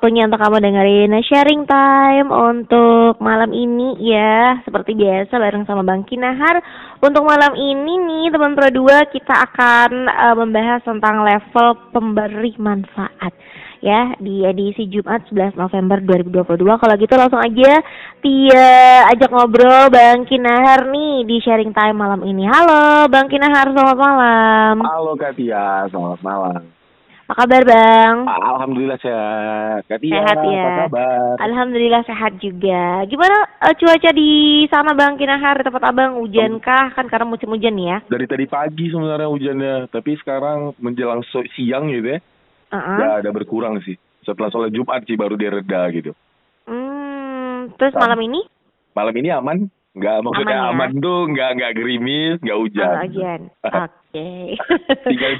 waktunya untuk kamu dengerin sharing time untuk malam ini ya Seperti biasa bareng sama Bang Kinahar Untuk malam ini nih teman Pro 2 kita akan uh, membahas tentang level pemberi manfaat ya di edisi Jumat 11 November 2022. Kalau gitu langsung aja Tia ajak ngobrol Bang Kinahar nih di sharing time malam ini. Halo Bang Kinahar, selamat malam. Halo Kak Tia, selamat malam. Apa kabar Bang? Alhamdulillah sehat. Kak Tia, sehat ya. apa kabar? Alhamdulillah sehat juga. Gimana uh, cuaca di sana Bang Kinahar di tempat Abang? Hujan kah? Kan karena musim hujan ya. Dari tadi pagi sebenarnya hujannya, tapi sekarang menjelang siang gitu ya uh-uh. ya ada berkurang sih. Setelah sholat Jumat sih baru dia reda gitu. Hmm, terus malam ini? Malam ini aman. Nggak maksudnya aman, ya? aman tuh nggak nggak gerimis, nggak hujan. Oh, hujan. Oke. Okay.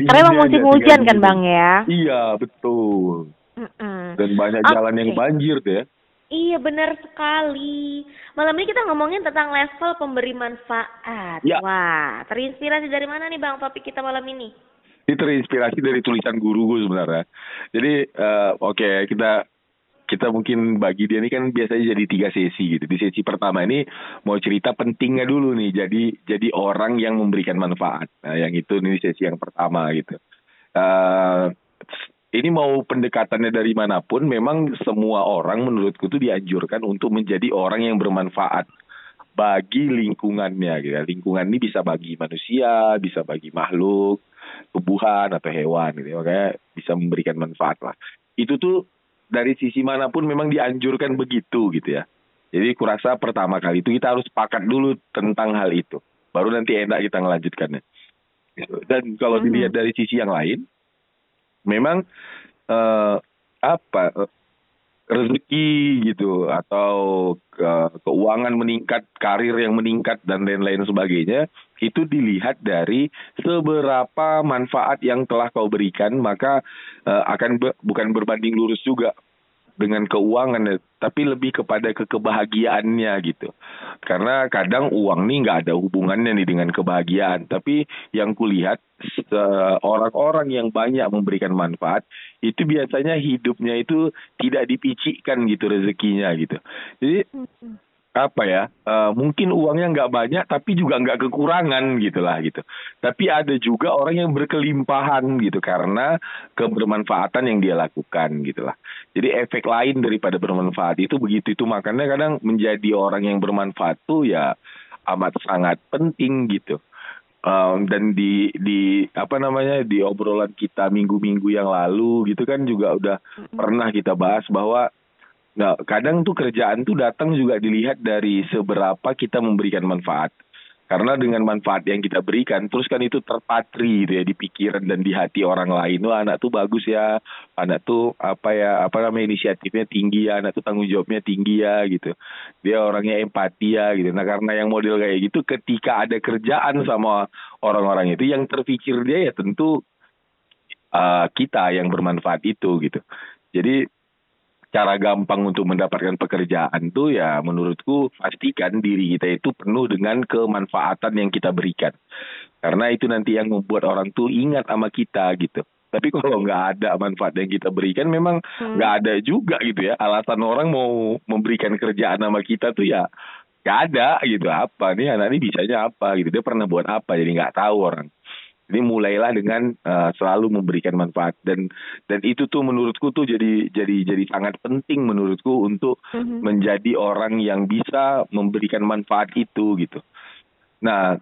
Karena emang musim hujan kan bang ya? Iya betul. Mm-mm. Dan banyak okay. jalan yang banjir tuh ya. Iya benar sekali. Malam ini kita ngomongin tentang level pemberi manfaat. Ya. Wah, terinspirasi dari mana nih bang topik kita malam ini? ini terinspirasi dari tulisan guru gue sebenarnya. Jadi uh, oke okay, kita kita mungkin bagi dia ini kan biasanya jadi tiga sesi gitu. Di sesi pertama ini mau cerita pentingnya dulu nih. Jadi jadi orang yang memberikan manfaat. Nah, yang itu ini sesi yang pertama gitu. Uh, ini mau pendekatannya dari mana pun, memang semua orang menurutku itu dianjurkan untuk menjadi orang yang bermanfaat bagi lingkungannya gitu. Lingkungan ini bisa bagi manusia, bisa bagi makhluk, tubuhan atau hewan gitu ya bisa memberikan manfaat lah itu tuh dari sisi mana pun memang dianjurkan begitu gitu ya. Jadi kurasa pertama kali itu kita harus sepakat dulu tentang hal itu. Baru nanti enak kita melanjutkannya dan kalau hmm. dilihat dari sisi yang lain memang uh, apa uh, rezeki gitu atau ke, keuangan meningkat, karir yang meningkat dan lain-lain sebagainya itu dilihat dari seberapa manfaat yang telah kau berikan maka uh, akan be, bukan berbanding lurus juga dengan keuangan tapi lebih kepada kekebahagiaannya gitu. Karena kadang uang nih nggak ada hubungannya nih dengan kebahagiaan. Tapi yang kulihat orang-orang yang banyak memberikan manfaat itu biasanya hidupnya itu tidak dipicikkan gitu rezekinya gitu. Jadi apa ya uh, mungkin uangnya nggak banyak tapi juga nggak kekurangan gitulah gitu. Tapi ada juga orang yang berkelimpahan gitu karena kebermanfaatan yang dia lakukan gitulah. Jadi efek lain daripada bermanfaat itu begitu. Itu makanya kadang menjadi orang yang bermanfaat tuh ya amat sangat penting gitu. Um, dan di di apa namanya di obrolan kita minggu-minggu yang lalu gitu kan juga udah pernah kita bahas bahwa Nah, kadang tuh kerjaan tuh datang juga dilihat dari seberapa kita memberikan manfaat. Karena dengan manfaat yang kita berikan, terus kan itu terpatri gitu ya di pikiran dan di hati orang lain. Wah anak tuh bagus ya, anak tuh apa ya, apa namanya inisiatifnya tinggi ya, anak tuh tanggung jawabnya tinggi ya gitu. Dia orangnya empati ya gitu. Nah karena yang model kayak gitu, ketika ada kerjaan sama orang-orang itu, yang terpikir dia ya tentu uh, kita yang bermanfaat itu gitu. Jadi cara gampang untuk mendapatkan pekerjaan tuh ya menurutku pastikan diri kita itu penuh dengan kemanfaatan yang kita berikan. Karena itu nanti yang membuat orang tuh ingat sama kita gitu. Tapi kalau nggak ada manfaat yang kita berikan, memang hmm. nggak hmm. ada juga gitu ya. Alasan orang mau memberikan kerjaan sama kita tuh ya nggak ada gitu. Apa nih anak ini bisanya apa gitu. Dia pernah buat apa jadi nggak tahu orang. Ini mulailah dengan uh, selalu memberikan manfaat dan dan itu tuh menurutku tuh jadi jadi jadi sangat penting menurutku untuk mm-hmm. menjadi orang yang bisa memberikan manfaat itu gitu. Nah,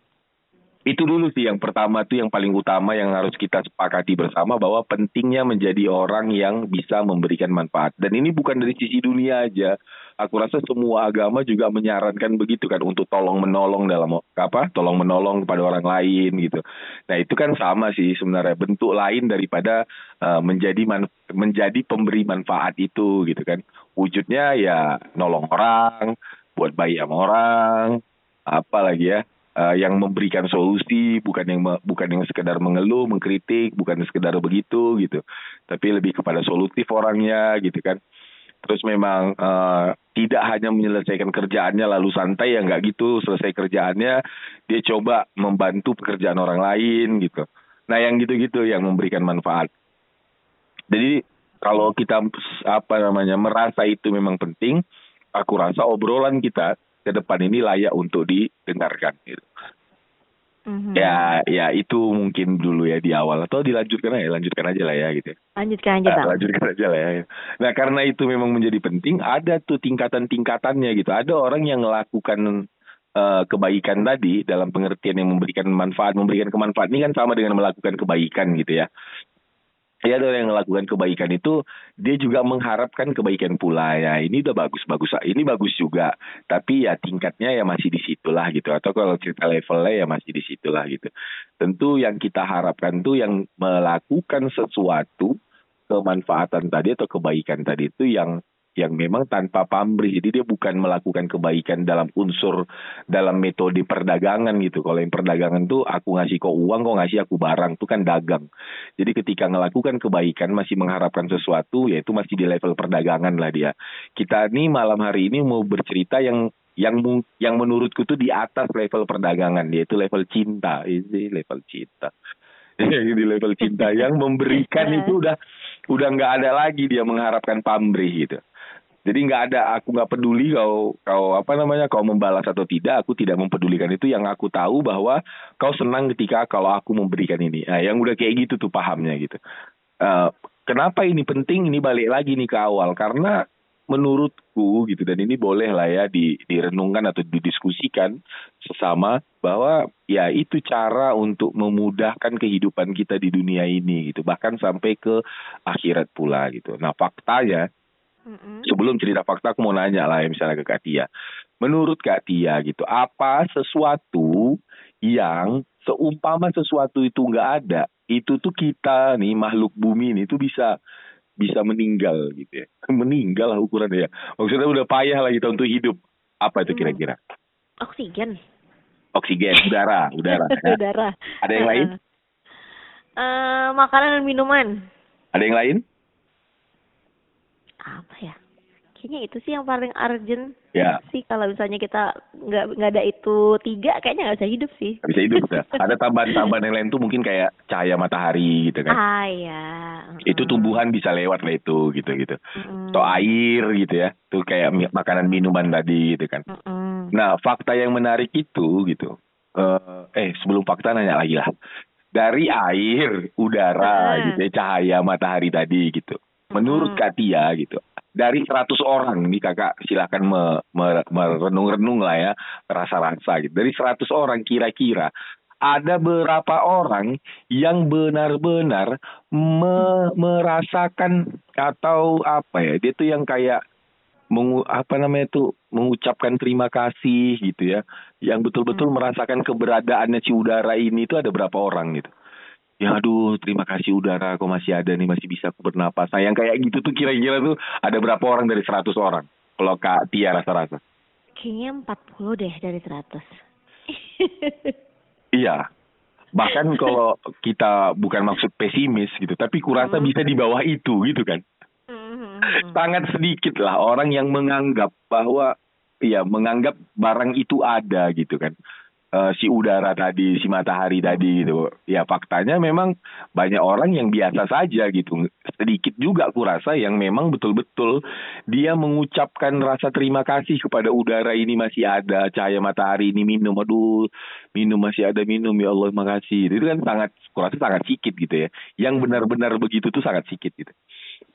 itu dulu sih yang pertama tuh yang paling utama yang harus kita sepakati bersama bahwa pentingnya menjadi orang yang bisa memberikan manfaat. Dan ini bukan dari sisi dunia aja, aku rasa semua agama juga menyarankan begitu kan untuk tolong menolong dalam apa tolong menolong kepada orang lain gitu. Nah itu kan sama sih sebenarnya bentuk lain daripada uh, menjadi man, menjadi pemberi manfaat itu gitu kan. Wujudnya ya nolong orang buat baik sama orang apa lagi ya uh, yang memberikan solusi bukan yang bukan yang sekedar mengeluh mengkritik bukan sekedar begitu gitu. Tapi lebih kepada solutif orangnya gitu kan terus memang uh, tidak hanya menyelesaikan kerjaannya lalu santai ya nggak gitu selesai kerjaannya dia coba membantu pekerjaan orang lain gitu nah yang gitu-gitu yang memberikan manfaat jadi Kalau kita apa namanya merasa itu memang penting, aku rasa obrolan kita ke depan ini layak untuk didengarkan gitu. Mm-hmm. Ya, ya itu mungkin dulu ya di awal atau dilanjutkan aja, lanjutkan aja lah ya gitu. Lanjutkan aja bang. Nah, lanjutkan aja lah ya. Nah karena itu memang menjadi penting, ada tuh tingkatan-tingkatannya gitu. Ada orang yang melakukan uh, kebaikan tadi dalam pengertian yang memberikan manfaat, memberikan kemanfaat ini kan sama dengan melakukan kebaikan gitu ya ya ada yang melakukan kebaikan itu dia juga mengharapkan kebaikan pula. Ya ini udah bagus bagus. Ini bagus juga. Tapi ya tingkatnya ya masih di situlah gitu. Atau kalau cerita levelnya ya masih di situlah gitu. Tentu yang kita harapkan tuh yang melakukan sesuatu kemanfaatan tadi atau kebaikan tadi itu yang yang memang tanpa pamrih. Jadi dia bukan melakukan kebaikan dalam unsur dalam metode perdagangan gitu. Kalau yang perdagangan tuh aku ngasih kau uang, kau ngasih aku barang, itu kan dagang. Jadi ketika melakukan kebaikan masih mengharapkan sesuatu, yaitu masih di level perdagangan lah dia. Kita nih malam hari ini mau bercerita yang yang yang menurutku tuh di atas level perdagangan, yaitu level cinta, ini level cinta. di level cinta yang memberikan itu udah udah nggak ada lagi dia mengharapkan pamrih gitu. Jadi nggak ada, aku nggak peduli kau kau apa namanya kau membalas atau tidak, aku tidak mempedulikan itu. Yang aku tahu bahwa kau senang ketika kalau aku memberikan ini. Nah, yang udah kayak gitu tuh pahamnya gitu. Uh, kenapa ini penting? Ini balik lagi nih ke awal karena menurutku gitu dan ini boleh lah ya di, direnungkan atau didiskusikan sesama bahwa ya itu cara untuk memudahkan kehidupan kita di dunia ini gitu bahkan sampai ke akhirat pula gitu. Nah faktanya Sebelum cerita fakta aku mau nanya lah ya misalnya ke Kak Tia. Menurut Kak Tia gitu, apa sesuatu yang seumpama sesuatu itu nggak ada, itu tuh kita nih makhluk bumi ini tuh bisa bisa meninggal gitu ya. Meninggal lah ukurannya ya. Maksudnya udah payah lah kita untuk hidup. Apa itu kira-kira? Oksigen. Oksigen, udara, udara. Ya. udara. Ada yang lain? Uh, makanan dan minuman. Ada yang lain? Apa ya kayaknya itu sih yang paling urgent ya. sih kalau misalnya kita nggak nggak ada itu tiga kayaknya nggak bisa hidup sih gak bisa hidup ya. ada tambahan-tambahan yang lain tuh mungkin kayak cahaya matahari gitu kan ah ya itu tumbuhan bisa lewat lah itu gitu gitu mm. atau air gitu ya tuh kayak makanan minuman tadi gitu kan mm. nah fakta yang menarik itu gitu uh, eh sebelum fakta nanya lagi lah dari air udara mm. gitu ya cahaya matahari tadi gitu Menurut hmm. Katia gitu, dari 100 orang ini kakak silakan me, me, merenung-renung lah ya, rasa-rasa gitu. Dari 100 orang kira-kira ada beberapa orang yang benar-benar me, merasakan atau apa ya, dia tuh yang kayak mengu, apa namanya itu mengucapkan terima kasih gitu ya, yang betul-betul hmm. merasakan keberadaannya si udara ini itu ada berapa orang gitu ya aduh terima kasih udara. Kok masih ada nih masih bisa aku bernapas. Nah yang kayak gitu tuh kira-kira tuh ada berapa orang dari 100 orang? Kalau Kak Tia rasa-rasa. Kayaknya 40 deh dari 100 iya. Bahkan kalau kita bukan maksud pesimis gitu tapi kurasa hmm. bisa di bawah itu gitu kan. Hmm. sangat sedikit lah orang yang menganggap bahwa ya menganggap barang itu ada gitu kan uh, si udara tadi, si matahari tadi gitu. Ya faktanya memang banyak orang yang biasa saja gitu. Sedikit juga kurasa yang memang betul-betul dia mengucapkan rasa terima kasih kepada udara ini masih ada, cahaya matahari ini minum, aduh minum masih ada minum ya Allah makasih. Itu kan sangat kurasa sangat sedikit gitu ya. Yang benar-benar begitu tuh sangat sedikit gitu.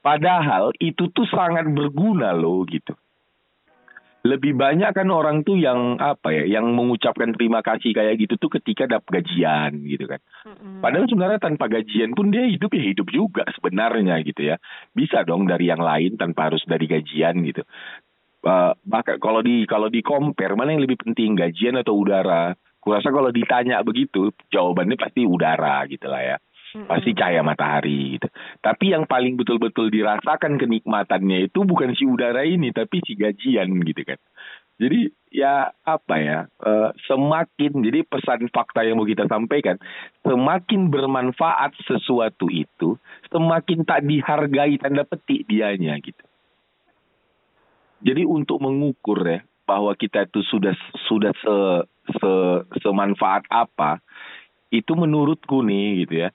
Padahal itu tuh sangat berguna loh gitu lebih banyak kan orang tuh yang apa ya, yang mengucapkan terima kasih kayak gitu tuh ketika dapat gajian gitu kan. Mm-hmm. Padahal sebenarnya tanpa gajian pun dia hidup ya hidup juga sebenarnya gitu ya. Bisa dong dari yang lain tanpa harus dari gajian gitu. Uh, bahkan kalau di kalau di compare mana yang lebih penting gajian atau udara? Kurasa kalau ditanya begitu jawabannya pasti udara gitu lah ya pasti cahaya matahari gitu. Tapi yang paling betul-betul dirasakan kenikmatannya itu bukan si udara ini, tapi si gajian gitu kan. Jadi ya apa ya, uh, semakin jadi pesan fakta yang mau kita sampaikan, semakin bermanfaat sesuatu itu, semakin tak dihargai tanda petik dianya gitu. Jadi untuk mengukur ya bahwa kita itu sudah sudah se, se semanfaat apa, itu menurutku nih gitu ya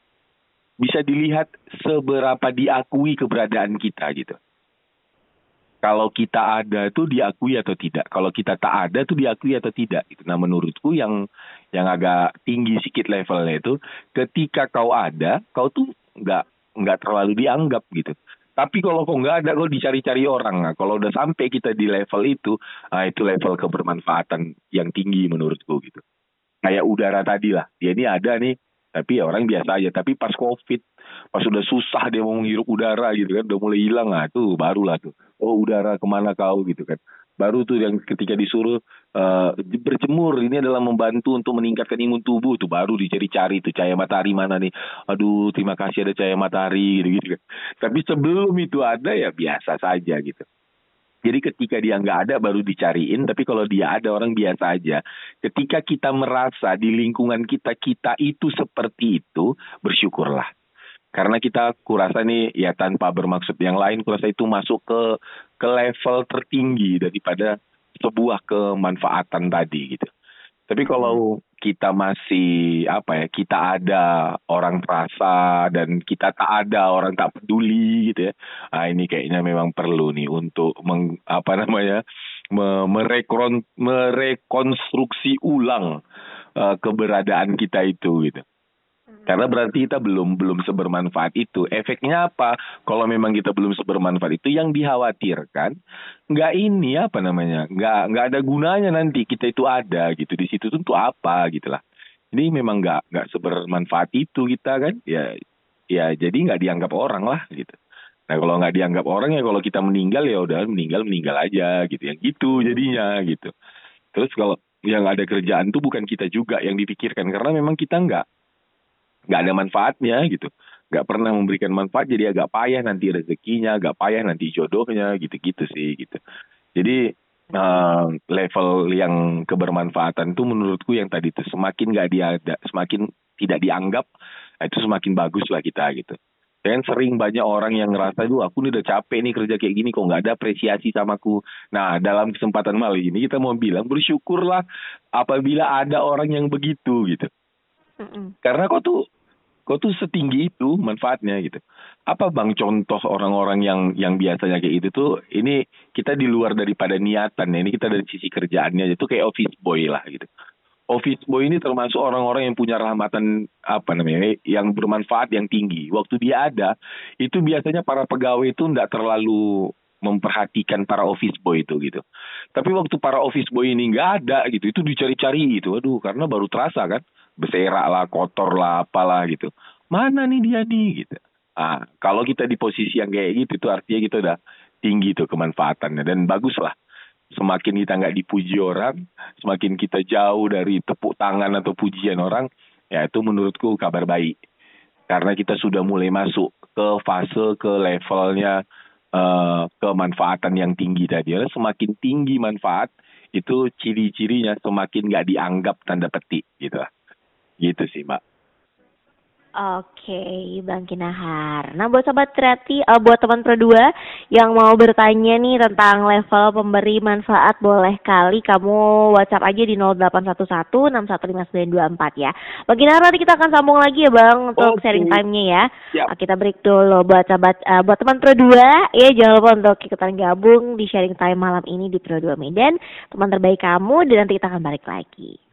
bisa dilihat seberapa diakui keberadaan kita gitu. Kalau kita ada tuh diakui atau tidak. Kalau kita tak ada tuh diakui atau tidak. Gitu. Nah menurutku yang yang agak tinggi sedikit levelnya itu, ketika kau ada, kau tuh nggak nggak terlalu dianggap gitu. Tapi kalau kau nggak ada, kau dicari-cari orang. Nah, kalau udah sampai kita di level itu, nah itu level kebermanfaatan yang tinggi menurutku gitu. Kayak udara tadi lah, dia ini ada nih, tapi ya orang biasa aja. Tapi pas COVID, pas udah susah dia mau menghirup udara gitu kan, udah mulai hilang lah tuh, barulah tuh. Oh udara ke mana kau gitu kan. Baru tuh yang ketika disuruh uh, berjemur ini adalah membantu untuk meningkatkan imun tubuh tuh baru dicari-cari tuh cahaya matahari mana nih. Aduh terima kasih ada cahaya matahari gitu, gitu kan. Tapi sebelum itu ada ya biasa saja gitu. Jadi ketika dia nggak ada baru dicariin, tapi kalau dia ada orang biasa aja. Ketika kita merasa di lingkungan kita kita itu seperti itu, bersyukurlah. Karena kita kurasa nih ya tanpa bermaksud yang lain, kurasa itu masuk ke ke level tertinggi daripada sebuah kemanfaatan tadi gitu. Tapi kalau kita masih apa ya, kita ada orang terasa dan kita tak ada orang tak peduli gitu ya. Ah ini kayaknya memang perlu nih untuk meng, apa namanya merekon, merekonstruksi ulang uh, keberadaan kita itu gitu. Karena berarti kita belum belum sebermanfaat itu. Efeknya apa? Kalau memang kita belum sebermanfaat itu, yang dikhawatirkan nggak ini apa namanya, nggak nggak ada gunanya nanti kita itu ada gitu di situ tuh untuk apa gitulah. Ini memang nggak nggak sebermanfaat itu kita kan, ya ya jadi nggak dianggap orang lah gitu. Nah kalau nggak dianggap orang ya kalau kita meninggal ya udah meninggal meninggal aja gitu, yang gitu jadinya gitu. Terus kalau yang ada kerjaan tuh bukan kita juga yang dipikirkan karena memang kita nggak nggak ada manfaatnya gitu nggak pernah memberikan manfaat jadi agak payah nanti rezekinya agak payah nanti jodohnya gitu-gitu sih gitu jadi uh, level yang kebermanfaatan itu menurutku yang tadi itu semakin nggak diada semakin tidak dianggap itu semakin bagus lah kita gitu dan sering banyak orang yang ngerasa itu aku nih udah capek nih kerja kayak gini kok nggak ada apresiasi sama aku. Nah dalam kesempatan malam ini kita mau bilang bersyukurlah apabila ada orang yang begitu gitu. Mm -mm. Karena kok tuh kok tuh setinggi itu manfaatnya gitu. Apa bang contoh orang-orang yang yang biasanya kayak gitu tuh ini kita di luar daripada niatan ya. Ini kita dari sisi kerjaannya itu kayak office boy lah gitu. Office boy ini termasuk orang-orang yang punya rahmatan apa namanya yang bermanfaat yang tinggi. Waktu dia ada itu biasanya para pegawai itu tidak terlalu memperhatikan para office boy itu gitu. Tapi waktu para office boy ini nggak ada gitu, itu dicari-cari gitu. Aduh, karena baru terasa kan beserak lah, kotor lah, apalah gitu. Mana nih dia nih gitu. Ah, kalau kita di posisi yang kayak gitu itu artinya kita udah tinggi tuh kemanfaatannya dan bagus lah. Semakin kita nggak dipuji orang, semakin kita jauh dari tepuk tangan atau pujian orang, ya itu menurutku kabar baik. Karena kita sudah mulai masuk ke fase ke levelnya uh, kemanfaatan yang tinggi tadi. Semakin tinggi manfaat, itu ciri-cirinya semakin nggak dianggap tanda petik gitu. Gitu sih, Mbak. Oke, Bang Kinahar. Nah, buat sobat kreatif, uh, buat teman 2 yang mau bertanya nih tentang level pemberi manfaat, boleh kali kamu WhatsApp aja di 0811615924 ya. Bang Kinahar nanti kita akan sambung lagi ya, Bang, untuk okay. sharing time-nya ya. Yep. Kita break dulu buat sobat uh, buat teman 2 ya jangan lupa untuk ikutan gabung di sharing time malam ini di Pro 2 Medan. Teman terbaik kamu dan nanti kita akan balik lagi.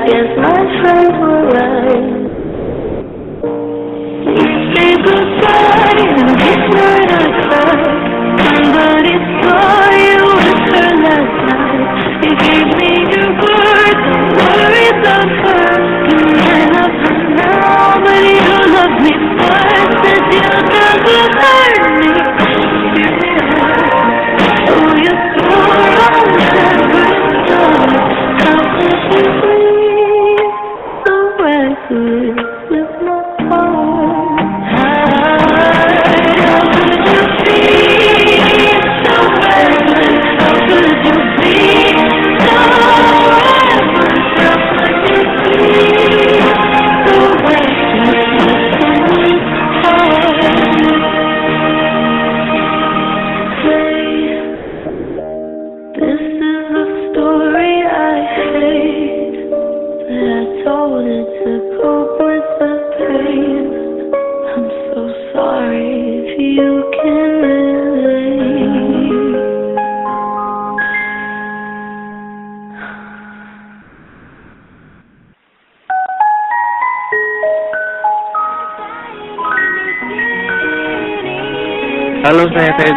like this.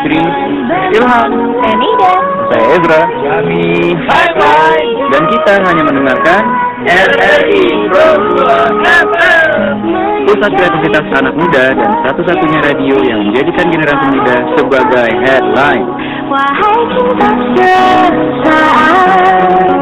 Fitri, Ilham, Enida, saya Ezra, kami, Hai Hai, dan kita hanya mendengarkan RRI Pusat kreativitas anak muda dan satu-satunya radio yang menjadikan generasi muda sebagai headline. Wahai cinta sesaat.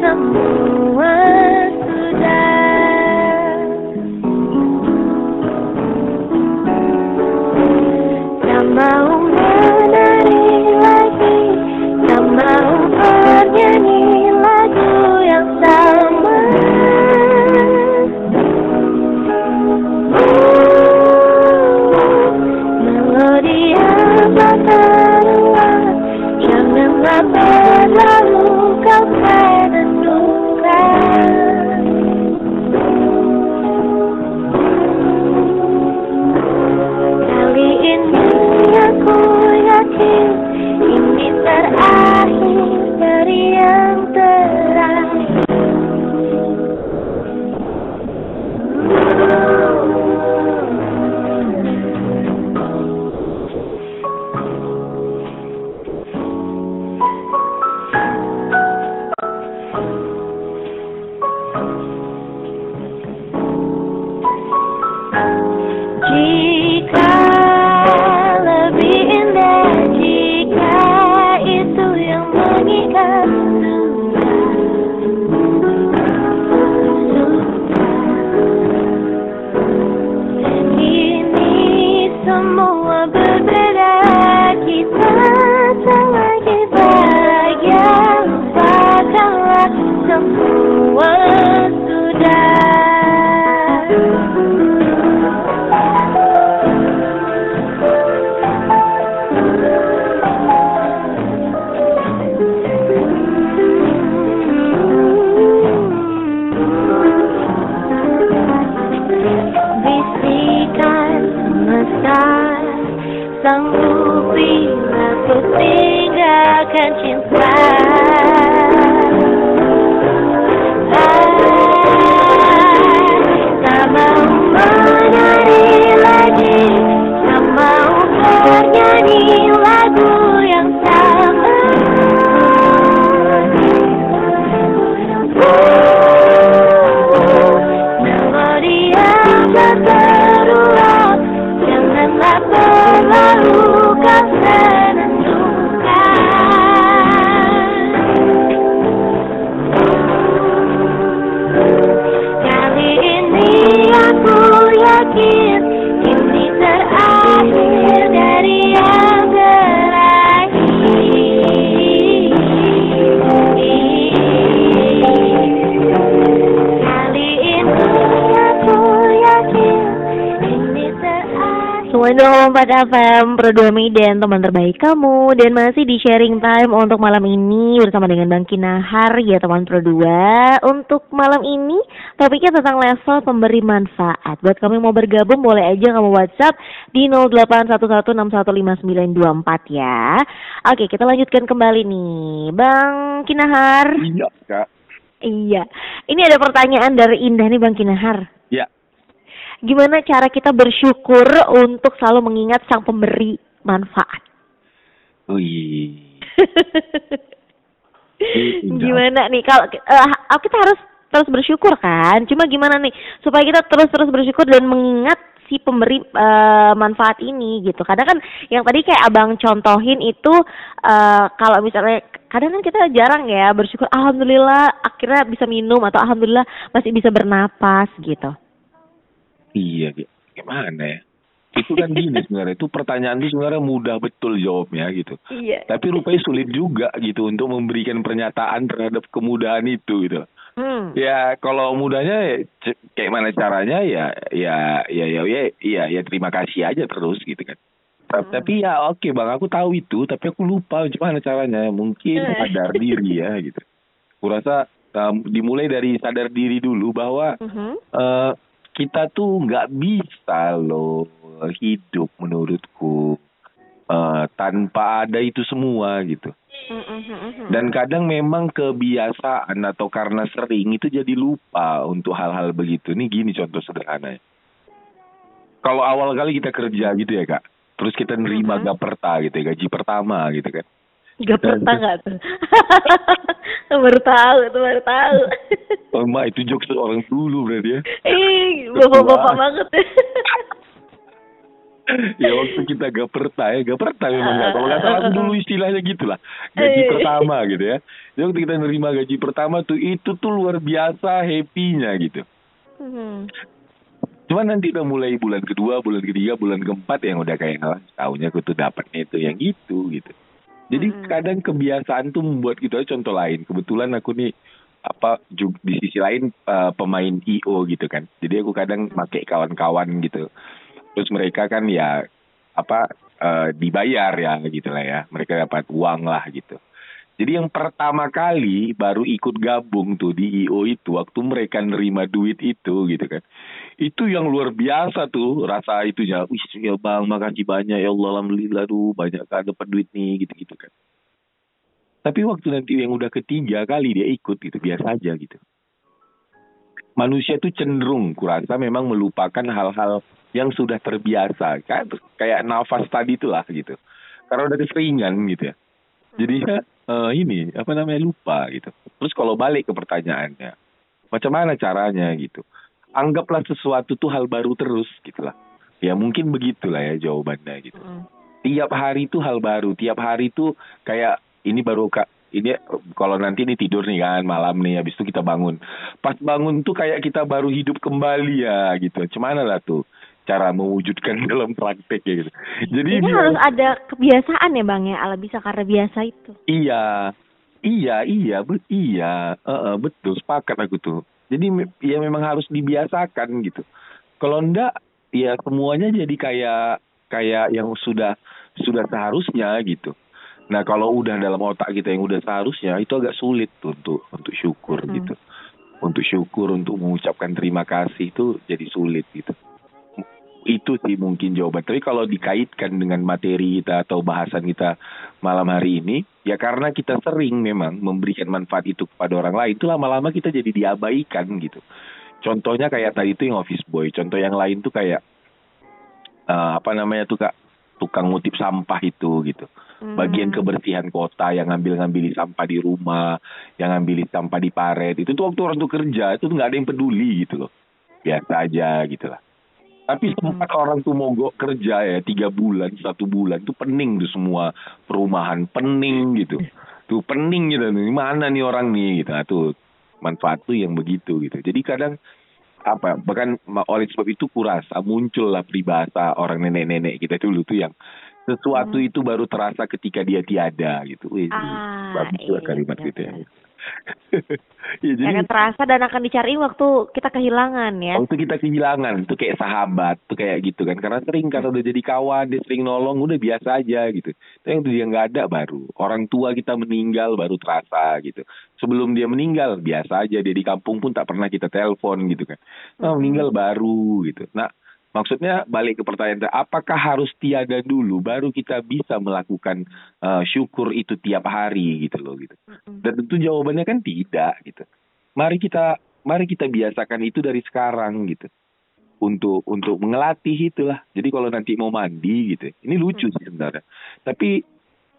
semua 104 FM Prodome dan teman terbaik kamu. Dan masih di sharing time untuk malam ini Bersama dengan Bang Kinahar ya teman Pro Untuk malam ini topiknya tentang level pemberi manfaat. Buat kamu yang mau bergabung boleh aja kamu whatsapp Di 0811615924 ya. Oke kita lanjutkan kembali nih. Bang Kinahar. Iya Kak. Iya. Ini ada pertanyaan dari Indah nih Bang Kinahar. Iya. Gimana cara kita bersyukur untuk selalu mengingat sang pemberi manfaat? Wih. Gimana nih kalau eh, kita harus terus bersyukur kan? Cuma gimana nih supaya kita terus-terus bersyukur dan mengingat si pemberi eh, manfaat ini gitu. Kadang kan yang tadi kayak abang contohin itu eh, kalau misalnya kadang kan kita jarang ya bersyukur alhamdulillah akhirnya bisa minum atau alhamdulillah masih bisa bernapas gitu. Iya, Gi. gimana ya? Itu kan gini sebenarnya. Itu pertanyaan itu sebenarnya mudah betul jawabnya gitu. Iya. Tapi rupanya sulit juga gitu untuk memberikan pernyataan terhadap kemudahan itu gitu. Hmm. Ya kalau mudahnya ya, kayak mana caranya ya ya ya ya ya ya, ya terima kasih aja terus gitu kan. Hmm. Tapi ya oke bang aku tahu itu tapi aku lupa gimana caranya. Mungkin Eh. sadar diri ya gitu. Kurasa um, dimulai dari sadar diri dulu bahwa eh kita tuh nggak bisa loh hidup menurutku eh tanpa ada itu semua gitu. Dan kadang memang kebiasaan atau karena sering itu jadi lupa untuk hal-hal begitu. Ini gini contoh sederhana. Kalau awal kali kita kerja gitu ya kak, terus kita nerima Mhm. gaperta gitu ya, gaji pertama gitu kan. Gak pernah nggak tuh? baru tahu tuh baru tahu. Oh mak itu jokes orang dulu berarti ya. Ih, bapak-bapak banget. ya waktu kita gaperta ya, gaperta memang nggak. Kalau nggak salah dulu istilahnya gitulah, gaji Eh. pertama gitu ya. Jadi waktu kita nerima gaji pertama tuh itu tuh luar biasa happy-nya gitu. Hmm. Cuman nanti udah mulai bulan kedua, bulan ketiga, bulan keempat yang udah kayak oh, tahunya aku tuh dapatnya itu yang gitu gitu. Jadi Hmm. kadang kebiasaan tuh membuat gitu aja contoh lain. Kebetulan aku nih apa juga di sisi lain eh, pemain IO gitu kan. Jadi aku kadang pakai kawan-kawan gitu. Terus mereka kan ya apa eh, dibayar ya gitu lah ya. Mereka dapat uang lah gitu. Jadi yang pertama kali baru ikut gabung tuh di IO itu waktu mereka nerima duit itu gitu kan. Itu yang luar biasa tuh rasa itunya. Wih ya bang makasih banyak ya Allah alhamdulillah tuh banyak kan dapat duit nih gitu-gitu kan. Tapi waktu nanti yang udah ketiga kali dia ikut gitu biasa aja gitu. Manusia itu cenderung kurasa memang melupakan hal-hal yang sudah terbiasa kan kayak nafas tadi itulah gitu. Karena udah keseringan gitu ya. Jadinya eh, ini apa namanya lupa gitu. Terus kalau balik ke pertanyaannya, macam mana caranya gitu? Anggaplah sesuatu tuh hal baru terus gitulah. Ya mungkin begitulah ya jawabannya gitu. Hmm. Tiap hari tuh hal baru, tiap hari tuh kayak ini baru kak ini kalau nanti ini tidur nih kan malam nih habis itu kita bangun. Pas bangun tuh kayak kita baru hidup kembali ya gitu. Cuman lah tuh cara mewujudkan dalam praktek ya gitu. Jadi Ini dia- harus ada kebiasaan ya bang ya, ala bisa karena biasa itu. Iya, iya, iya, bet, iya, Eh, eh, betul, sepakat aku tuh. Jadi ya memang harus dibiasakan gitu. Kalau enggak, ya semuanya jadi kayak kayak yang sudah sudah seharusnya gitu. Nah kalau udah dalam otak kita yang udah seharusnya itu agak sulit tuh untuk untuk syukur Mhm. gitu. Untuk syukur, untuk mengucapkan terima kasih itu jadi sulit gitu. Itu sih mungkin jawaban. Tapi kalau dikaitkan dengan materi kita atau bahasan kita malam hari ini, ya karena kita sering memang memberikan manfaat itu kepada orang lain, itu lama-lama kita jadi diabaikan gitu. Contohnya kayak tadi itu yang office boy. Contoh yang lain tuh kayak eh, apa namanya tuh kak tukang ngutip sampah itu gitu. Hmm. Bagian kebersihan kota yang ngambil-ngambil sampah di rumah, yang ngambil sampah di paret itu tuh waktu orang tuh kerja itu nggak ada yang peduli gitu loh. Biasa aja gitu lah. Tapi sempat orang tuh mogok kerja ya tiga bulan, satu bulan tuh pening tuh semua perumahan pening gitu. Tuh pening gitu. Nih, Mana nih orang nih gitu. Nah, tuh manfaat tuh yang begitu gitu. Jadi kadang apa bahkan oleh sebab itu kurasa muncullah peribahasa orang nenek-nenek kita dulu tuh yang sesuatu itu baru terasa ketika dia tiada gitu. Wih, Ah, bagus juga iya, kalimat benar, gitu ya. benar. ya jadi akan terasa dan akan dicari waktu kita kehilangan ya. Waktu kita kehilangan tuh kayak sahabat tuh kayak gitu kan karena sering karena udah jadi kawan dia sering nolong udah biasa aja gitu. Tapi yang dia nggak ada baru orang tua kita meninggal baru terasa gitu. Sebelum dia meninggal biasa aja dia di kampung pun tak pernah kita telepon gitu kan. Nah, meninggal baru gitu. Nah maksudnya balik ke pertanyaan apakah harus tiada dulu baru kita bisa melakukan eh, syukur itu tiap hari gitu loh gitu. Dan tentu jawabannya kan tidak gitu. Mari kita mari kita biasakan itu dari sekarang gitu. Untuk untuk mengelatih itulah. Jadi kalau nanti mau mandi gitu. Ini lucu sih sebenarnya. Tapi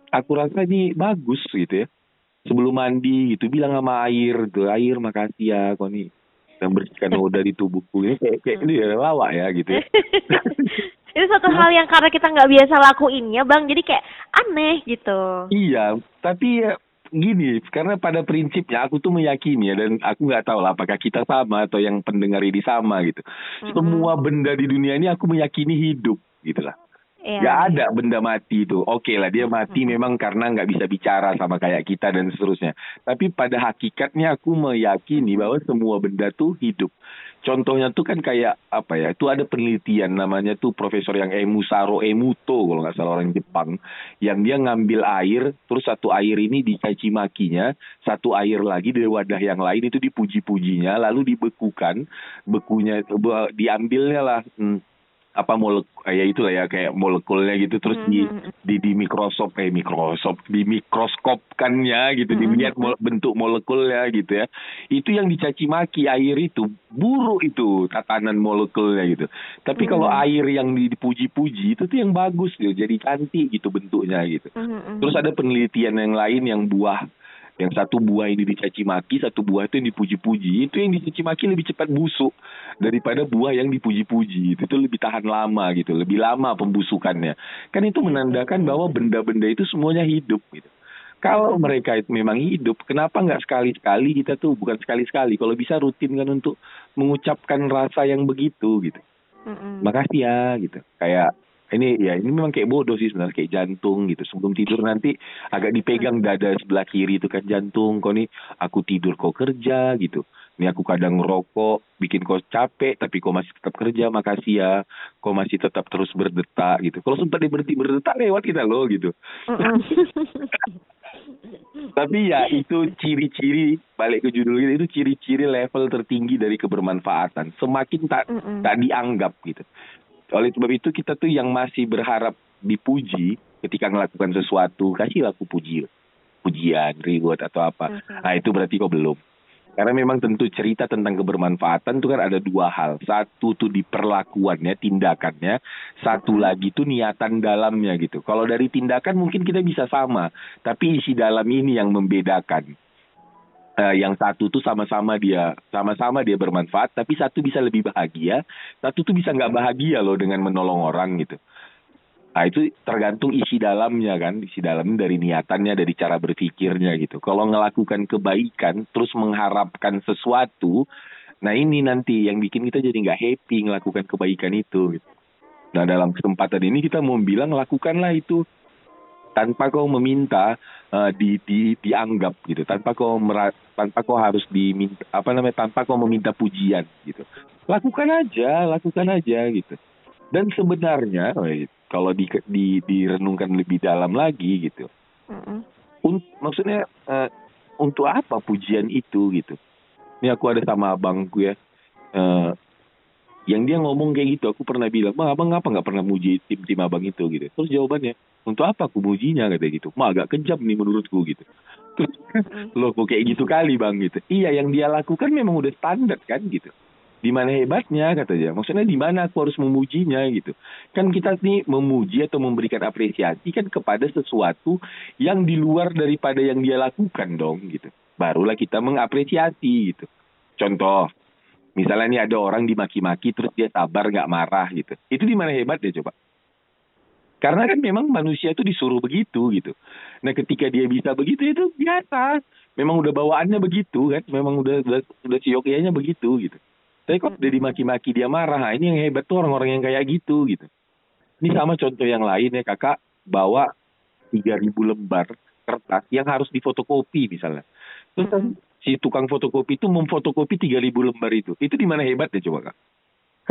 aku rasa ini bagus gitu ya. Sebelum mandi gitu bilang sama air tuh, air makasih ya kau nih yang bersihkan noda di tubuhku ini kayak kayak ini ya lawak ya gitu ya. itu suatu hal yang karena kita nggak biasa lakuinnya bang jadi kayak aneh gitu Iya, tapi ya gini, karena pada prinsipnya aku tuh meyakini ya, dan aku nggak tahu lah apakah kita sama atau yang pendengar ini sama gitu. Semua benda di dunia ini aku meyakini hidup gitu lah. Iya. Gak ada benda mati itu. Oke lah dia mati memang karena nggak bisa bicara sama kayak kita dan seterusnya. Tapi pada hakikatnya aku meyakini bahwa semua benda tuh hidup. Contohnya tuh kan kayak apa ya? Itu ada penelitian namanya tuh Profesor yang Emusaro Emuto kalau nggak salah orang Jepang, yang dia ngambil air, terus satu air ini dicaci makinya, satu air lagi dari wadah yang lain itu dipuji-pujinya, lalu dibekukan, bekunya be- diambilnya lah. hmm, apa molek ya itulah ya kayak molekulnya gitu terus di Mhm. di di mikroskop eh mikroskop di mikroskopkannya gitu dilihat mol- bentuk molekulnya gitu ya. Itu yang dicaci maki air itu buruk itu tatanan molekulnya gitu. Tapi kalau air yang di- dipuji-puji itu tuh yang bagus gitu jadi cantik gitu bentuknya gitu. Mhm. terus ada penelitian yang lain yang buah yang satu buah ini dicaci maki, satu buah itu yang dipuji-puji. Itu yang dicaci maki lebih cepat busuk daripada buah yang dipuji-puji. Itu tuh lebih tahan lama gitu, lebih lama pembusukannya. Kan itu menandakan bahwa benda-benda itu semuanya hidup gitu. Kalau mereka itu memang hidup, kenapa nggak sekali-sekali kita tuh bukan sekali-sekali, kalau bisa rutin kan untuk mengucapkan rasa yang begitu gitu. Mhm. Makasih ya gitu. Kayak ini ya ini memang kayak bodoh sih sebenarnya kayak jantung gitu. Sebelum tidur nanti agak dipegang dada sebelah kiri itu kan jantung. Kau nih aku tidur kau kerja gitu. Ini aku kadang ngerokok, bikin kau capek, tapi kau masih tetap kerja, makasih ya. Kau masih tetap terus berdetak gitu. Kalau sempat dia berhenti berdetak lewat kita loh gitu. Tapi ya itu ciri-ciri balik ke judul kita itu ciri-ciri level tertinggi dari kebermanfaatan. Semakin tak tak dianggap gitu. Oleh sebab itu kita tuh yang masih berharap dipuji ketika melakukan sesuatu kasih aku puji pujian reward atau apa. Mhm. Nah itu berarti kok belum. Karena memang tentu cerita tentang kebermanfaatan itu kan ada dua hal. Satu tuh di perlakuannya, tindakannya. Satu lagi tuh niatan dalamnya gitu. Kalau dari tindakan mungkin kita bisa sama. Tapi isi dalam ini yang membedakan. Eh, yang satu tuh sama-sama dia sama-sama dia bermanfaat tapi satu bisa lebih bahagia satu tuh bisa nggak bahagia loh dengan menolong orang gitu. Nah itu tergantung isi dalamnya kan isi dalam dari niatannya dari cara berpikirnya gitu. Kalau melakukan kebaikan terus mengharapkan sesuatu nah ini nanti yang bikin kita jadi nggak happy melakukan kebaikan itu gitu. nah dalam kesempatan ini kita mau bilang lakukanlah itu tanpa kau meminta eh, di, di dianggap gitu. Tanpa kau mera, tanpa kau harus diminta apa namanya tanpa kau meminta pujian gitu. Lakukan aja lakukan aja gitu. Dan sebenarnya eh, kalau di, di direnungkan lebih dalam lagi gitu. Mhm. un- maksudnya eh, untuk apa pujian itu gitu? Ini aku ada sama abangku ya. Eh, yang dia ngomong kayak gitu aku pernah bilang bang abang ngapa nggak pernah muji tim tim abang itu? Gitu. Terus jawabannya untuk apa aku mujinya kata gitu. Mah agak kejam nih menurutku gitu. Loh kok kayak gitu kali bang gitu. Iya yang dia lakukan memang udah standar kan gitu. Di mana hebatnya kata dia. Maksudnya di mana aku harus memujinya gitu. Kan kita nih memuji atau memberikan apresiasi kan kepada sesuatu yang di luar daripada yang dia lakukan dong gitu. Barulah kita mengapresiasi gitu. Contoh misalnya nih ada orang dimaki-maki terus dia sabar nggak marah gitu. Itu di mana hebatnya coba karena kan memang manusia itu disuruh begitu gitu. Nah ketika dia bisa begitu itu biasa. Memang udah bawaannya begitu kan. Memang udah udah, udah siokianya begitu gitu. Tapi kok udah dimaki-maki dia marah. Nah, ini yang hebat tuh orang-orang yang kayak gitu gitu. Ini sama contoh yang lain ya kakak bawa 3000 lembar kertas yang harus difotokopi misalnya. Terus kan si tukang fotokopi itu memfotokopi 3000 lembar itu. Itu di mana hebatnya coba kak?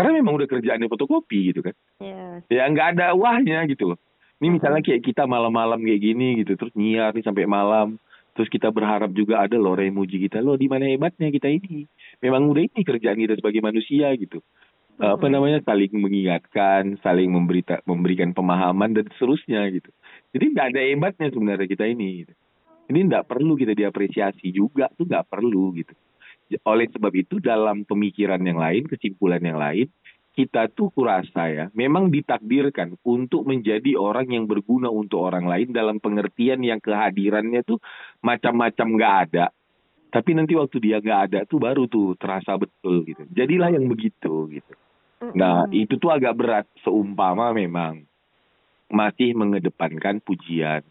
Karena memang udah kerjaannya fotokopi gitu kan. Yes. Ya nggak ada wahnya gitu loh. Ini misalnya kayak kita malam-malam kayak gini gitu, terus nyiar nih sampai malam. Terus kita berharap juga ada loh orang yang muji kita. Loh di mana hebatnya kita ini? Memang udah ini kerjaan kita sebagai manusia gitu. Apa namanya saling mengingatkan, saling memberita, memberikan pemahaman dan seterusnya gitu. Jadi nggak ada hebatnya sebenarnya kita ini. Gitu. Ini nggak perlu kita diapresiasi juga tuh nggak perlu gitu. Oleh sebab itu dalam pemikiran yang lain, kesimpulan yang lain, kita tuh kurasa ya, memang ditakdirkan untuk menjadi orang yang berguna untuk orang lain dalam pengertian yang kehadirannya tuh macam-macam nggak ada. Tapi nanti waktu dia nggak ada tuh baru tuh terasa betul gitu. Jadilah yang begitu gitu. Nah itu tuh agak berat seumpama memang masih mengedepankan pujian,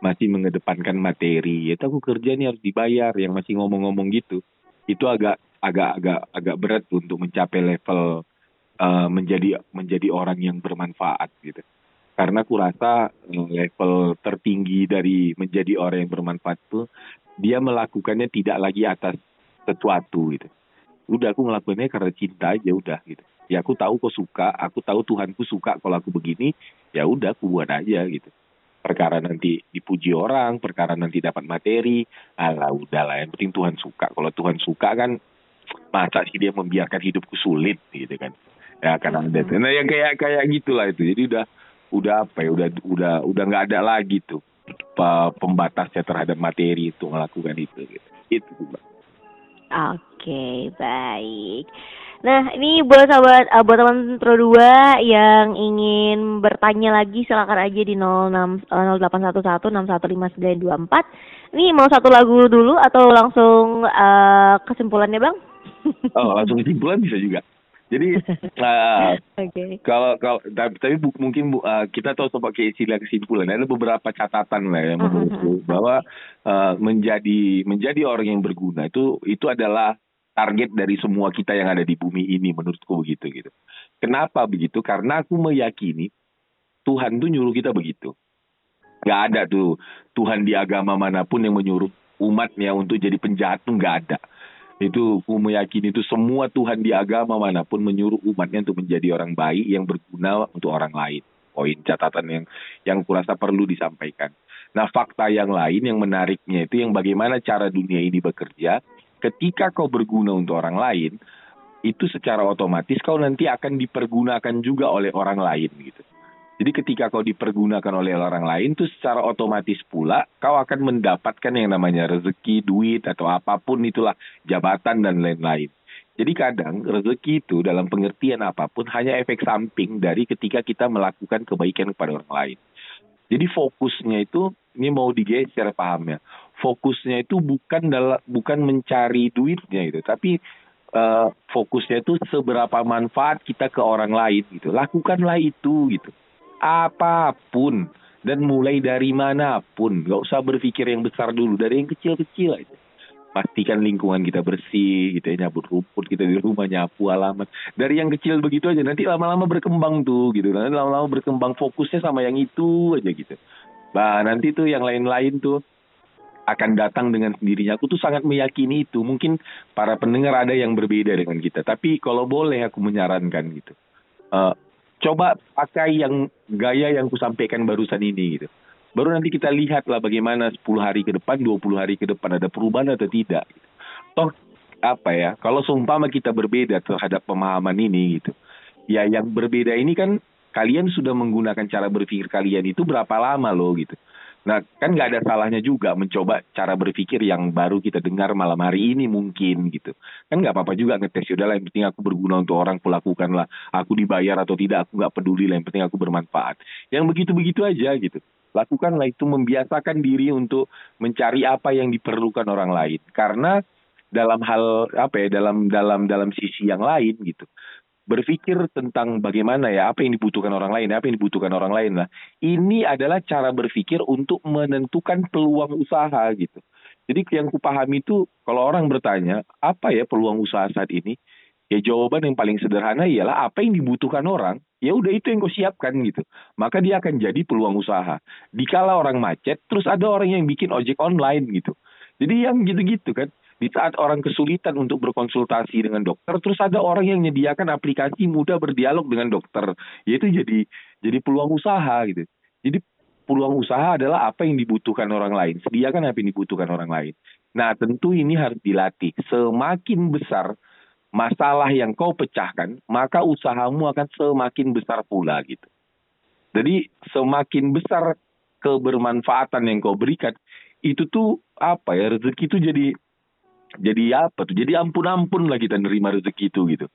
masih mengedepankan materi. Ya aku kerja nih harus dibayar, yang masih ngomong-ngomong gitu. Itu agak agak agak agak berat untuk mencapai level eh, menjadi menjadi orang yang bermanfaat gitu. Karena aku rasa eh, level tertinggi dari menjadi orang yang bermanfaat tuh dia melakukannya tidak lagi atas sesuatu gitu. Udah aku ngelakuinnya karena cinta aja udah gitu. Ya aku tahu kok suka, aku tahu Tuhanku suka kalau aku begini, ya udah aku buat aja gitu. Perkara nanti dipuji orang, perkara nanti dapat materi, alah udahlah yang penting Tuhan suka. Kalau Tuhan suka kan masa sih dia membiarkan hidupku sulit gitu kan. Ya karena ada nah yang kayak kayak gitulah itu. Jadi udah udah apa ya udah udah udah nggak ada lagi tuh pe- pembatasnya terhadap materi itu melakukan itu gitu. Itu. Oke, baik. Nah, ini buat sahabat eh, buat teman Pro 2 yang ingin bertanya lagi silakan aja di 06 eh, 081161615924. Ini mau satu lagu dulu atau langsung eh, kesimpulannya, Bang? Oh langsung kesimpulan bisa juga. Jadi eh, Oke. kalau kalau tapi, tapi bu- mungkin bu, eh, kita tahu pakai istilah kesimpulan ada beberapa catatan lah yang Mhm, menurutku bahwa eh, menjadi menjadi orang yang berguna itu itu adalah target dari semua kita yang ada di bumi ini menurutku begitu gitu. Kenapa begitu? Karena aku meyakini Tuhan tuh nyuruh kita begitu. Gak ada tuh Tuhan di agama mana pun yang menyuruh umatnya untuk jadi penjahat tuh nggak ada. Itu aku meyakini itu semua Tuhan di agama mana pun menyuruh umatnya untuk menjadi orang baik yang berguna untuk orang lain. Poin catatan yang yang kurasa perlu disampaikan. Nah fakta yang lain yang menariknya itu yang bagaimana cara dunia ini bekerja. Ketika kau berguna untuk orang lain, itu secara otomatis kau nanti akan dipergunakan juga oleh orang lain gitu. Jadi ketika kau dipergunakan oleh orang lain tuh secara otomatis pula kau akan mendapatkan yang namanya rezeki, duit atau apa pun itulah jabatan dan lain-lain. Jadi kadang rezeki itu dalam pengertian apa pun hanya efek samping dari ketika kita melakukan kebaikan kepada orang lain. Jadi fokusnya itu ini mau digeser pahamnya. Fokusnya itu bukan dalam bukan mencari duitnya itu, tapi eh, fokusnya itu seberapa manfaat kita ke orang lain gitu. Lakukanlah itu gitu. Apa pun dan mulai dari mana pun, nggak usah berpikir yang besar dulu, dari yang kecil-kecil aja. Pastikan lingkungan kita bersih, gitu ya, nyabut rumput kita di rumah, nyapu halaman. Dari yang kecil begitu aja, nanti lama-lama berkembang tuh, gitu. Nanti lama-lama berkembang fokusnya sama yang itu aja gitu. Nah, nanti tuh yang lain-lain tuh akan datang dengan sendirinya. Aku tuh sangat meyakini itu. Mungkin para pendengar ada yang berbeda dengan kita. Tapi kalau boleh aku menyarankan gitu. Eh, coba pakai yang gaya yang kusampaikan barusan ini gitu. Baru nanti kita lihatlah bagaimana 10 hari ke depan, 20 hari ke depan ada perubahan atau tidak. Toh apa ya, kalau seumpama kita berbeda terhadap pemahaman ini gitu. Ya yang berbeda ini kan kalian sudah menggunakan cara berpikir kalian itu berapa lama loh gitu. Nah, kan nggak ada salahnya juga mencoba cara berpikir yang baru kita dengar malam hari ini mungkin gitu. Kan nggak apa-apa juga ngetes ya lah yang penting aku berguna untuk orang, aku lakukan lah. Aku dibayar atau tidak, aku nggak peduli lah. Yang penting aku bermanfaat. Yang begitu-begitu aja gitu. Lakukanlah itu membiasakan diri untuk mencari apa yang diperlukan orang lain. Karena dalam hal apa ya dalam dalam dalam sisi yang lain gitu berpikir tentang bagaimana ya apa yang dibutuhkan orang lain apa yang dibutuhkan orang lain lah. Ini adalah cara berpikir untuk menentukan peluang usaha gitu. Jadi yang kupahami itu kalau orang bertanya apa ya peluang usaha saat ini? Ya jawaban yang paling sederhana ialah apa yang dibutuhkan orang? Ya udah itu yang kau siapkan gitu. Maka dia akan jadi peluang usaha. Dikala orang macet terus ada orang yang bikin ojek online gitu. Jadi yang gitu-gitu kan di saat orang kesulitan untuk berkonsultasi dengan dokter, terus ada orang yang menyediakan aplikasi mudah berdialog dengan dokter, yaitu jadi jadi peluang usaha gitu. Jadi peluang usaha adalah apa yang dibutuhkan orang lain, sediakan apa yang dibutuhkan orang lain. Nah tentu ini harus dilatih. Semakin besar masalah yang kau pecahkan, maka usahamu akan semakin besar pula gitu. Jadi semakin besar kebermanfaatan yang kau berikan, itu tuh apa ya rezeki itu jadi jadi apa tuh? Jadi ampun-ampun lah kita nerima rezeki itu gitu.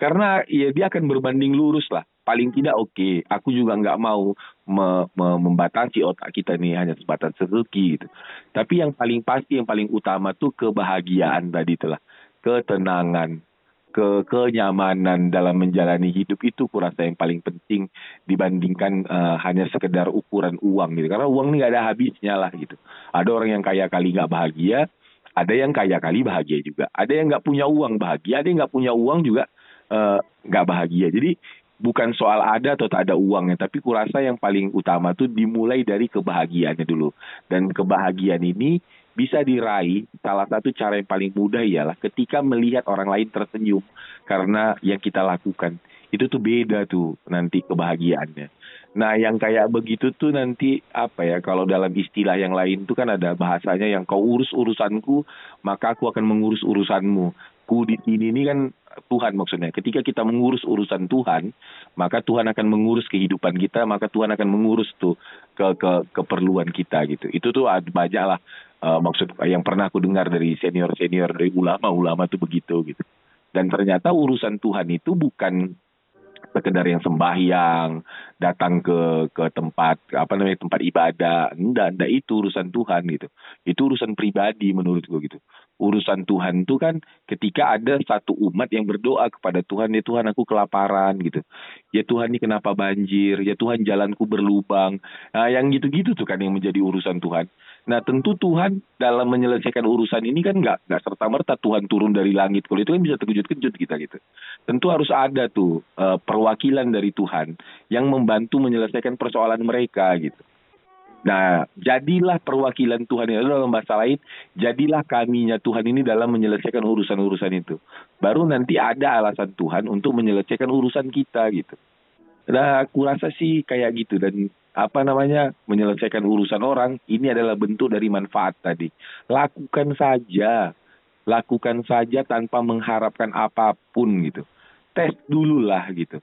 Karena ya dia akan berbanding lurus lah. Paling tidak oke. Okay. Aku juga nggak mau me, me, membatasi otak kita nih hanya sebatas rezeki gitu. Tapi yang paling pasti, yang paling utama tuh kebahagiaan tadi itulah. Ketenangan, ke kenyamanan dalam menjalani hidup itu kurasa yang paling penting dibandingkan uh, hanya sekedar ukuran uang gitu karena uang ini nggak ada habisnya lah gitu ada orang yang kaya kali nggak bahagia ada yang kaya kali bahagia juga. Ada yang nggak punya uang bahagia. Ada yang nggak punya uang juga eh, nggak uh, bahagia. Jadi bukan soal ada atau tak ada uangnya, tapi kurasa yang paling utama tuh dimulai dari kebahagiaannya dulu. Dan kebahagiaan ini bisa diraih salah satu cara yang paling mudah ialah ketika melihat orang lain tersenyum karena yang kita lakukan itu tuh beda tuh nanti kebahagiaannya. Nah, yang kayak begitu tuh nanti apa ya? Kalau dalam istilah yang lain tuh kan ada bahasanya yang kau urus urusanku, maka aku akan mengurus urusanmu. Ku di sini ini kan Tuhan maksudnya. Ketika kita mengurus urusan Tuhan, maka Tuhan akan mengurus kehidupan kita, maka Tuhan akan mengurus tuh ke ke keperluan kita gitu. Itu tuh banyak lah uh, maksud yang pernah aku dengar dari senior senior dari ulama ulama tuh begitu gitu. Dan ternyata urusan Tuhan itu bukan sekedar yang sembahyang, datang ke ke tempat apa namanya tempat ibadah, enggak, enggak itu urusan Tuhan gitu. Itu urusan pribadi menurut gue gitu. Urusan Tuhan itu kan ketika ada satu umat yang berdoa kepada Tuhan, ya Tuhan aku kelaparan gitu. Ya Tuhan ini kenapa banjir? Ya Tuhan jalanku berlubang. Nah, yang gitu-gitu tuh kan yang menjadi urusan Tuhan. Nah tentu Tuhan dalam menyelesaikan urusan ini kan nggak nggak serta merta Tuhan turun dari langit. Kalau itu kan bisa terkejut-kejut kita gitu. Tentu harus ada tuh uh, perwakilan dari Tuhan yang membantu menyelesaikan persoalan mereka gitu. Nah, jadilah perwakilan Tuhan itu dalam bahasa lain, jadilah kaminya Tuhan ini dalam menyelesaikan urusan-urusan itu. Baru nanti ada alasan Tuhan untuk menyelesaikan urusan kita gitu. Nah, aku rasa sih kayak gitu dan apa namanya menyelesaikan urusan orang ini adalah bentuk dari manfaat tadi. Lakukan saja, lakukan saja tanpa mengharapkan apa pun gitu. Tes dulu lah gitu.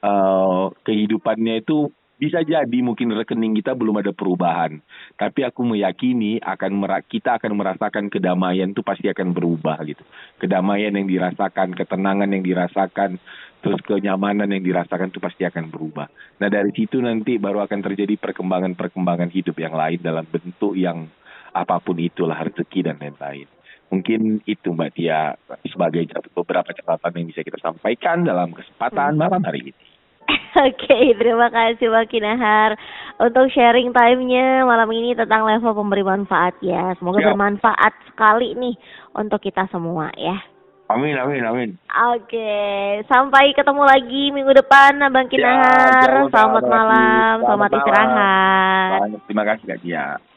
Uh, kehidupannya itu bisa jadi mungkin rekening kita belum ada perubahan, tapi aku meyakini akan kita akan merasakan kedamaian itu pasti akan berubah gitu. Kedamaian yang dirasakan, ketenangan yang dirasakan, terus kenyamanan yang dirasakan itu pasti akan berubah. Nah dari situ nanti baru akan terjadi perkembangan-perkembangan hidup yang lain dalam bentuk yang apa pun itulah rezeki dan lain-lain. Mungkin itu Mbak Tia sebagai beberapa catatan yang bisa kita sampaikan dalam kesempatan malam hari ini. Oke, okay, terima kasih Mbak Kinahar untuk sharing time-nya malam ini tentang level pemberi manfaat ya. Semoga Siap. bermanfaat sekali nih untuk kita semua ya. Amin, amin, amin. Oke, okay. sampai ketemu lagi minggu depan Bang Kinahar. Ya, selamat malam, selamat, selamat istirahat. Terima kasih Kak Tia.